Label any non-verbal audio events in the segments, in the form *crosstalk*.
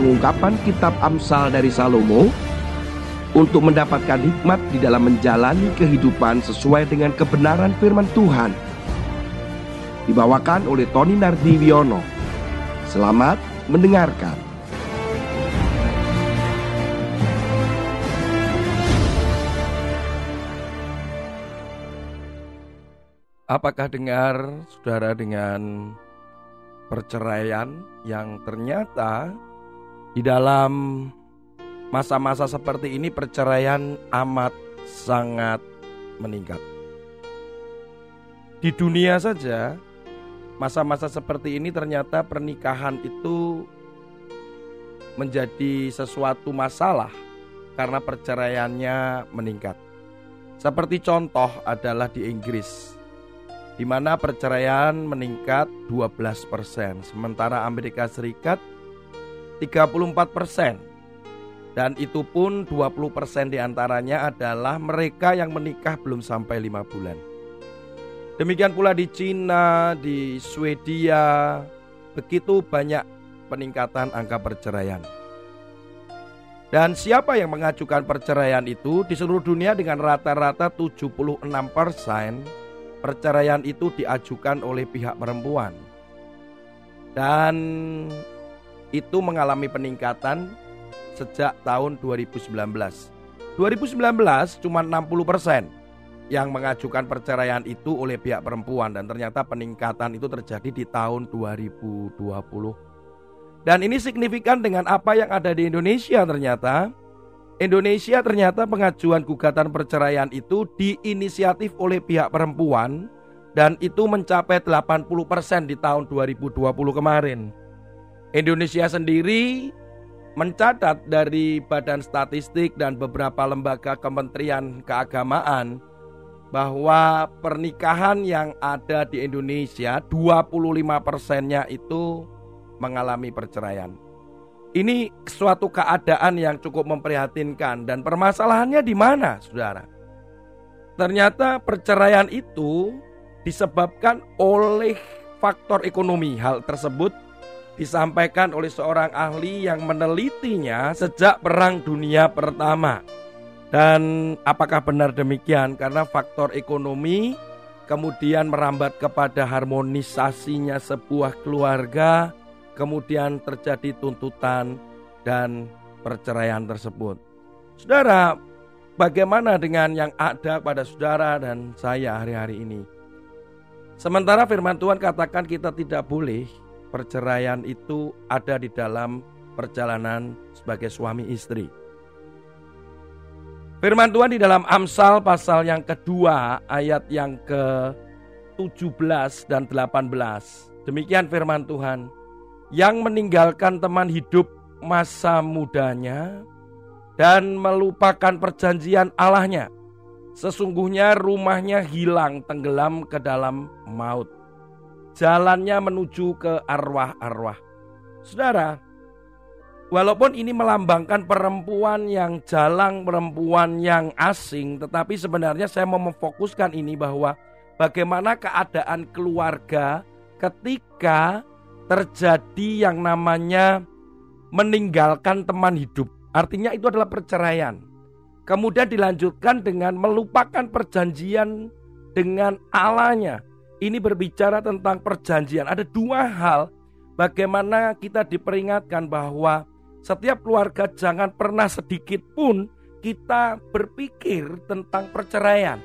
pengungkapan kitab Amsal dari Salomo untuk mendapatkan hikmat di dalam menjalani kehidupan sesuai dengan kebenaran firman Tuhan. Dibawakan oleh Tony Nardiwiono. Selamat mendengarkan. Apakah dengar saudara dengan perceraian yang ternyata di dalam masa-masa seperti ini perceraian amat sangat meningkat. Di dunia saja, masa-masa seperti ini ternyata pernikahan itu menjadi sesuatu masalah karena perceraiannya meningkat. Seperti contoh adalah di Inggris, di mana perceraian meningkat 12%, sementara Amerika Serikat 34 persen dan itu pun 20% di antaranya adalah mereka yang menikah belum sampai lima bulan. Demikian pula di Cina, di Swedia, begitu banyak peningkatan angka perceraian. Dan siapa yang mengajukan perceraian itu di seluruh dunia dengan rata-rata 76% perceraian itu diajukan oleh pihak perempuan. Dan itu mengalami peningkatan sejak tahun 2019. 2019 cuma 60 persen yang mengajukan perceraian itu oleh pihak perempuan dan ternyata peningkatan itu terjadi di tahun 2020. Dan ini signifikan dengan apa yang ada di Indonesia ternyata. Indonesia ternyata pengajuan gugatan perceraian itu diinisiatif oleh pihak perempuan dan itu mencapai 80% di tahun 2020 kemarin. Indonesia sendiri mencatat dari Badan Statistik dan beberapa lembaga kementerian keagamaan bahwa pernikahan yang ada di Indonesia 25 persennya itu mengalami perceraian. Ini suatu keadaan yang cukup memprihatinkan dan permasalahannya di mana, Saudara? Ternyata perceraian itu disebabkan oleh faktor ekonomi. Hal tersebut disampaikan oleh seorang ahli yang menelitinya sejak Perang Dunia Pertama. Dan apakah benar demikian? Karena faktor ekonomi kemudian merambat kepada harmonisasinya sebuah keluarga, kemudian terjadi tuntutan dan perceraian tersebut. Saudara, bagaimana dengan yang ada pada saudara dan saya hari-hari ini? Sementara firman Tuhan katakan kita tidak boleh perceraian itu ada di dalam perjalanan sebagai suami istri. Firman Tuhan di dalam Amsal pasal yang kedua ayat yang ke-17 dan 18. Demikian firman Tuhan. Yang meninggalkan teman hidup masa mudanya dan melupakan perjanjian Allahnya. Sesungguhnya rumahnya hilang tenggelam ke dalam maut jalannya menuju ke arwah-arwah. Saudara, walaupun ini melambangkan perempuan yang jalang, perempuan yang asing, tetapi sebenarnya saya mau memfokuskan ini bahwa bagaimana keadaan keluarga ketika terjadi yang namanya meninggalkan teman hidup. Artinya itu adalah perceraian. Kemudian dilanjutkan dengan melupakan perjanjian dengan Allahnya. Ini berbicara tentang perjanjian. Ada dua hal bagaimana kita diperingatkan bahwa setiap keluarga jangan pernah sedikit pun kita berpikir tentang perceraian.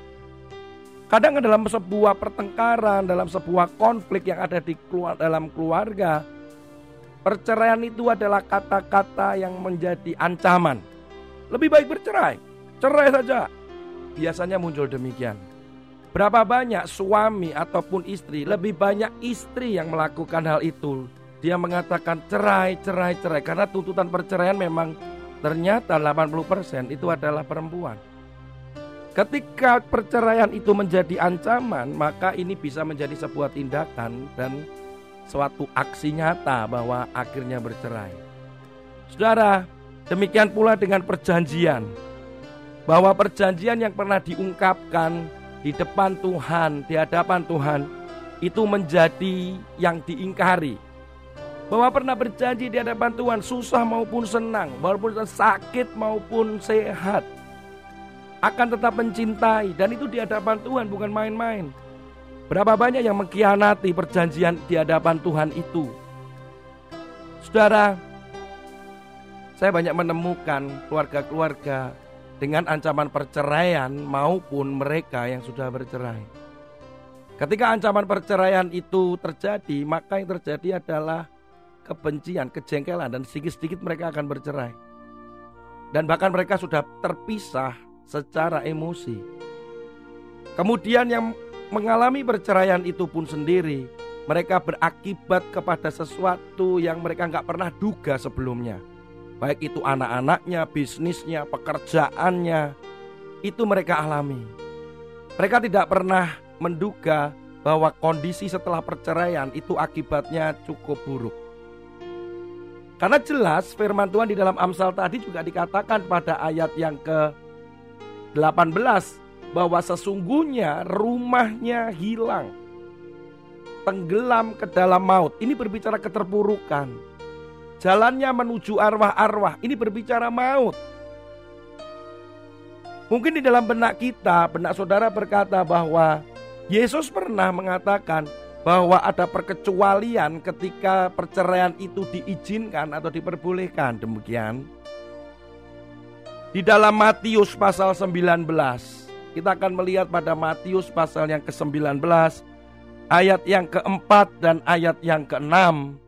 Kadang dalam sebuah pertengkaran, dalam sebuah konflik yang ada di dalam keluarga, perceraian itu adalah kata-kata yang menjadi ancaman. Lebih baik bercerai, cerai saja. Biasanya muncul demikian. Berapa banyak suami ataupun istri, lebih banyak istri yang melakukan hal itu. Dia mengatakan cerai, cerai, cerai. Karena tuntutan perceraian memang ternyata 80% itu adalah perempuan. Ketika perceraian itu menjadi ancaman, maka ini bisa menjadi sebuah tindakan dan suatu aksi nyata bahwa akhirnya bercerai. Saudara, demikian pula dengan perjanjian. Bahwa perjanjian yang pernah diungkapkan di depan Tuhan, di hadapan Tuhan, itu menjadi yang diingkari. bahwa pernah berjanji di hadapan Tuhan susah maupun senang, walaupun sakit maupun sehat akan tetap mencintai dan itu di hadapan Tuhan bukan main-main. Berapa banyak yang mengkhianati perjanjian di hadapan Tuhan itu? Saudara, saya banyak menemukan keluarga-keluarga dengan ancaman perceraian maupun mereka yang sudah bercerai. Ketika ancaman perceraian itu terjadi, maka yang terjadi adalah kebencian, kejengkelan dan sedikit-sedikit mereka akan bercerai. Dan bahkan mereka sudah terpisah secara emosi. Kemudian yang mengalami perceraian itu pun sendiri, mereka berakibat kepada sesuatu yang mereka nggak pernah duga sebelumnya. Baik itu anak-anaknya, bisnisnya, pekerjaannya, itu mereka alami. Mereka tidak pernah menduga bahwa kondisi setelah perceraian itu akibatnya cukup buruk. Karena jelas firman Tuhan di dalam Amsal tadi juga dikatakan pada ayat yang ke-18 bahwa sesungguhnya rumahnya hilang. Tenggelam ke dalam maut. Ini berbicara keterpurukan. Jalannya menuju arwah-arwah. Ini berbicara maut. Mungkin di dalam benak kita, benak saudara berkata bahwa Yesus pernah mengatakan bahwa ada perkecualian ketika perceraian itu diizinkan atau diperbolehkan demikian. Di dalam Matius pasal 19 kita akan melihat pada Matius pasal yang ke-19 ayat yang keempat dan ayat yang keenam.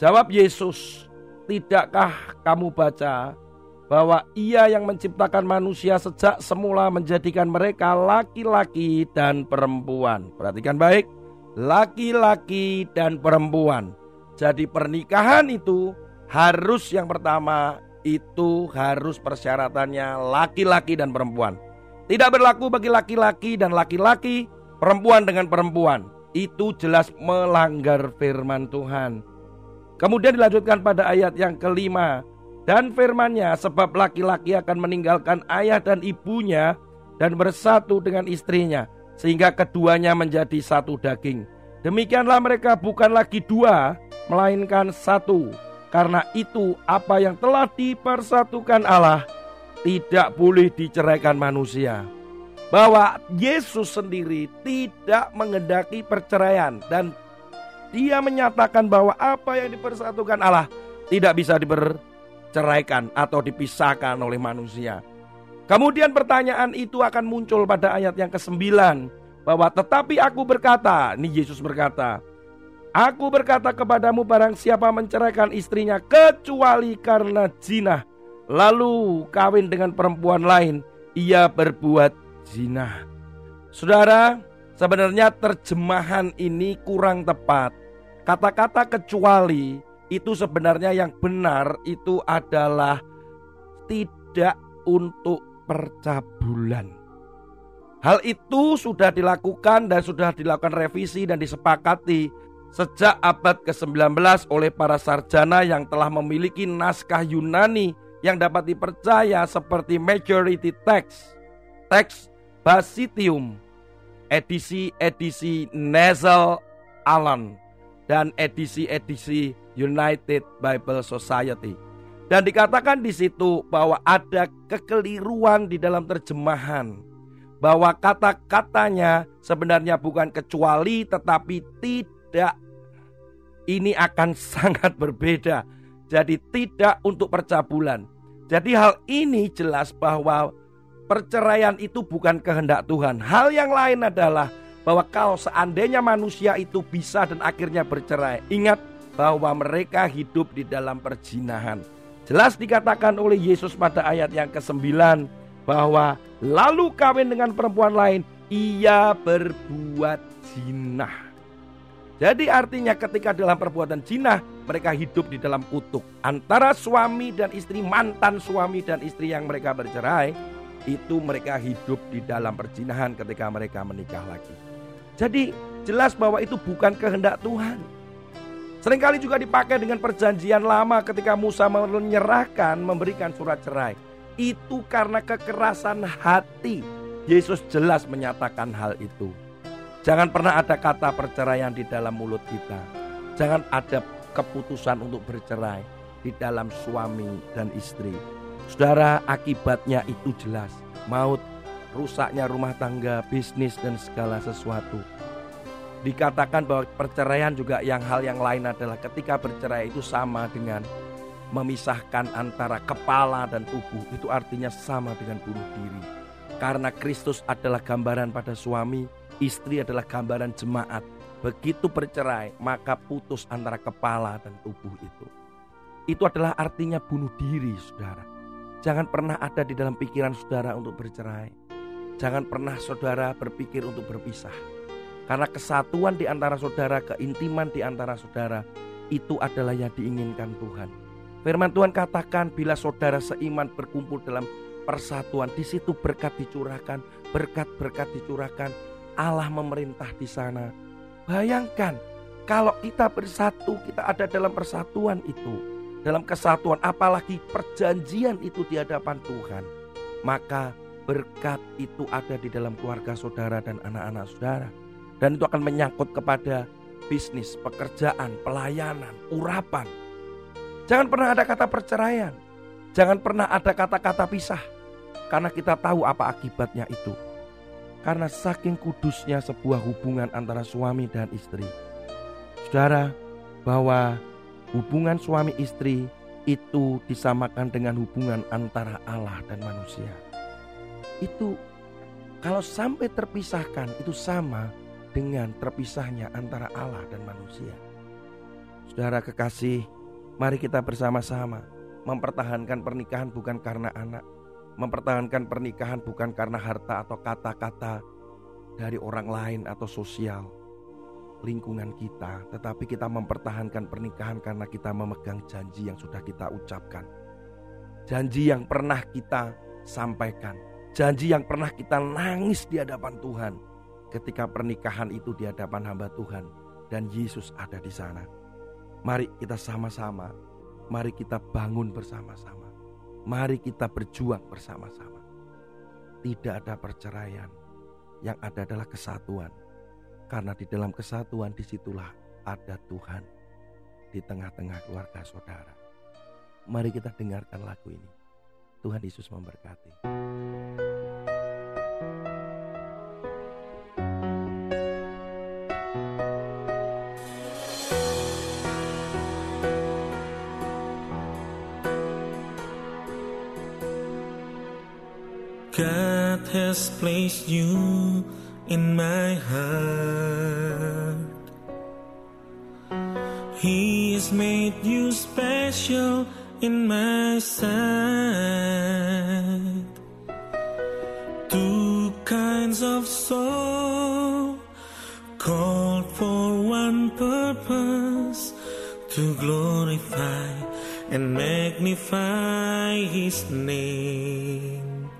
Jawab Yesus, tidakkah kamu baca bahwa ia yang menciptakan manusia sejak semula menjadikan mereka laki-laki dan perempuan. Perhatikan baik, laki-laki dan perempuan. Jadi pernikahan itu harus yang pertama itu harus persyaratannya laki-laki dan perempuan. Tidak berlaku bagi laki-laki dan laki-laki, perempuan dengan perempuan. Itu jelas melanggar firman Tuhan. Kemudian dilanjutkan pada ayat yang kelima. Dan firmannya sebab laki-laki akan meninggalkan ayah dan ibunya dan bersatu dengan istrinya sehingga keduanya menjadi satu daging. Demikianlah mereka bukan lagi dua, melainkan satu. Karena itu apa yang telah dipersatukan Allah tidak boleh diceraikan manusia. Bahwa Yesus sendiri tidak mengendaki perceraian dan dia menyatakan bahwa apa yang dipersatukan Allah tidak bisa diperceraikan atau dipisahkan oleh manusia. Kemudian pertanyaan itu akan muncul pada ayat yang ke-9 bahwa tetapi aku berkata, ini Yesus berkata, Aku berkata kepadamu barang siapa menceraikan istrinya kecuali karena zina lalu kawin dengan perempuan lain, ia berbuat zina. Saudara, sebenarnya terjemahan ini kurang tepat. Kata-kata kecuali itu sebenarnya yang benar itu adalah tidak untuk percabulan. Hal itu sudah dilakukan dan sudah dilakukan revisi dan disepakati sejak abad ke-19 oleh para sarjana yang telah memiliki naskah Yunani yang dapat dipercaya seperti majority text, text Basitium, edisi-edisi Nesel Allen, dan edisi-edisi United Bible Society. Dan dikatakan di situ bahwa ada kekeliruan di dalam terjemahan. Bahwa kata-katanya sebenarnya bukan kecuali tetapi tidak. Ini akan *laughs* sangat berbeda. Jadi tidak untuk percabulan. Jadi hal ini jelas bahwa perceraian itu bukan kehendak Tuhan. Hal yang lain adalah bahwa kalau seandainya manusia itu bisa dan akhirnya bercerai, ingat bahwa mereka hidup di dalam perjinahan. Jelas dikatakan oleh Yesus pada ayat yang ke-9 bahwa lalu kawin dengan perempuan lain ia berbuat zina. Jadi artinya ketika dalam perbuatan zina mereka hidup di dalam kutuk antara suami dan istri mantan suami dan istri yang mereka bercerai itu mereka hidup di dalam perjinahan ketika mereka menikah lagi. Jadi jelas bahwa itu bukan kehendak Tuhan. Seringkali juga dipakai dengan perjanjian lama ketika Musa menyerahkan memberikan surat cerai. Itu karena kekerasan hati. Yesus jelas menyatakan hal itu. Jangan pernah ada kata perceraian di dalam mulut kita. Jangan ada keputusan untuk bercerai di dalam suami dan istri. Saudara, akibatnya itu jelas. Maut, rusaknya rumah tangga, bisnis dan segala sesuatu. Dikatakan bahwa perceraian juga yang hal yang lain adalah ketika bercerai itu sama dengan memisahkan antara kepala dan tubuh. Itu artinya sama dengan bunuh diri. Karena Kristus adalah gambaran pada suami, istri adalah gambaran jemaat. Begitu bercerai, maka putus antara kepala dan tubuh itu. Itu adalah artinya bunuh diri, saudara. Jangan pernah ada di dalam pikiran saudara untuk bercerai. Jangan pernah saudara berpikir untuk berpisah. Karena kesatuan di antara saudara, keintiman di antara saudara, itu adalah yang diinginkan Tuhan. Firman Tuhan katakan bila saudara seiman berkumpul dalam persatuan, di situ berkat dicurahkan, berkat-berkat dicurahkan, Allah memerintah di sana. Bayangkan kalau kita bersatu, kita ada dalam persatuan itu, dalam kesatuan, apalagi perjanjian itu di hadapan Tuhan, maka berkat itu ada di dalam keluarga saudara dan anak-anak saudara, dan itu akan menyangkut kepada bisnis, pekerjaan, pelayanan, urapan, Jangan pernah ada kata perceraian. Jangan pernah ada kata-kata pisah. Karena kita tahu apa akibatnya itu. Karena saking kudusnya sebuah hubungan antara suami dan istri. Saudara, bahwa hubungan suami istri itu disamakan dengan hubungan antara Allah dan manusia. Itu kalau sampai terpisahkan itu sama dengan terpisahnya antara Allah dan manusia. Saudara kekasih, Mari kita bersama-sama mempertahankan pernikahan bukan karena anak, mempertahankan pernikahan bukan karena harta atau kata-kata dari orang lain atau sosial lingkungan kita, tetapi kita mempertahankan pernikahan karena kita memegang janji yang sudah kita ucapkan. Janji yang pernah kita sampaikan, janji yang pernah kita nangis di hadapan Tuhan ketika pernikahan itu di hadapan hamba Tuhan dan Yesus ada di sana. Mari kita sama-sama, mari kita bangun bersama-sama, mari kita berjuang bersama-sama. Tidak ada perceraian, yang ada adalah kesatuan. Karena di dalam kesatuan di situlah ada Tuhan di tengah-tengah keluarga saudara. Mari kita dengarkan lagu ini. Tuhan Yesus memberkati. God has placed you in my heart. He has made you special in my sight. Called for one purpose to glorify and magnify His name.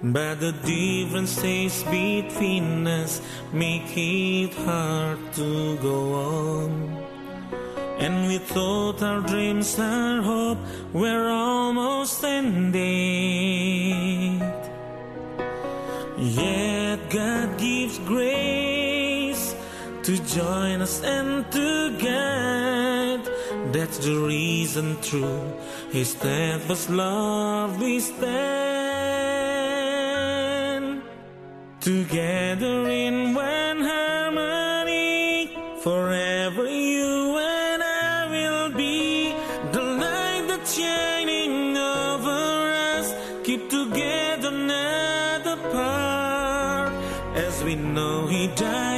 But the differences between us make it hard to go on. And we thought our dreams, our hope were almost ended. Yet God gives grace to join us and to guide. That's the reason through His steadfast love we stand. Together in one harmony, forever you and I will be the light that's shining over us. Keep together, not apart, as we know He died